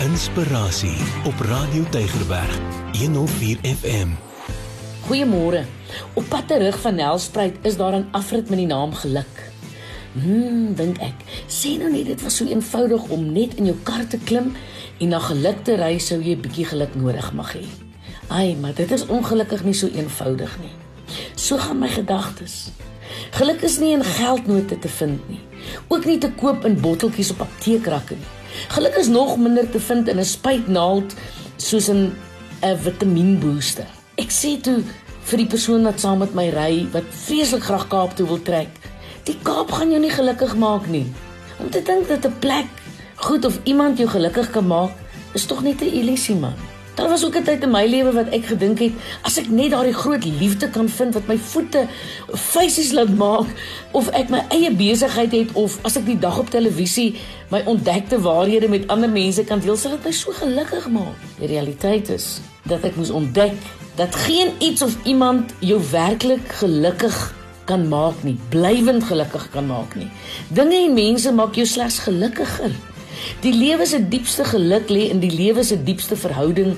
Inspirasie op Radio Tygerberg 104 FM. Goeiemôre. Op pad terug van Nelspruit is daar 'n afrit met die naam Geluk. Hmm, dink ek. Sê nou net dit was so eenvoudig om net in jou kar te klim en na geluk te ry sou jy 'n bietjie geluk nodig mag hê. Ai, maar dit is ongelukkig nie so eenvoudig nie. So gaan my gedagtes. Geluk is nie in geldnote te vind nie. Ook nie te koop in botteltjies op apteekrakke nie. Geluk is nog minder te vind in 'n spuitnaald soos in 'n vitamienbooster. Ek sê toe vir die persoon wat saam met my ry wat vreeslik graag Kaap toe wil trek, die Kaap gaan jou nie gelukkig maak nie. Om te dink dat 'n plek goed of iemand jou gelukkig kan maak, is tog net 'n illusie man. Daar was ook 'n tyd in my lewe wat ek gedink het as ek net daardie groot liefde kan vind wat my voete feesies laat maak of ek my eie besigheid het of as ek die dag op televisie my ontdekte waarhede met ander mense kan deel sal dit my so gelukkig maak. Die realiteit is dat ek moes ontdek dat geen iets of iemand jou werklik gelukkig kan maak nie, blywend gelukkig kan maak nie. Dinge en mense maak jou slegs gelukkiger. Die lewe se diepste geluk lê in die lewe se diepste verhouding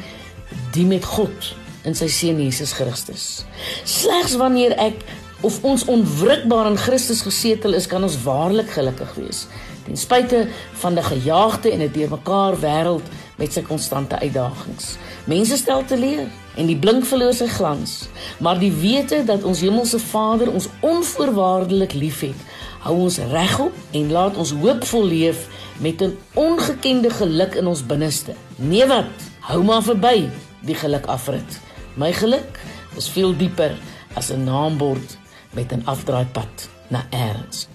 die met God in sy seun Jesus Christus. Slegs wanneer ek of ons onwrikbaar in Christus gesetel is, kan ons waarlik gelukkig wees. Ten spyte van die gejaagde en 'n deurmekaar wêreld met sy konstante uitdagings. Mense stel te leer en die blink verloor sy glans, maar die wete dat ons hemelse Vader ons onvoorwaardelik liefhet, hou ons regop en laat ons hoopvol leef met 'n ongekende geluk in ons binneste. Nee wat, hou maar verby die geluk afrit. My geluk is veel dieper as 'n naambord met 'n afdraaipad na eers.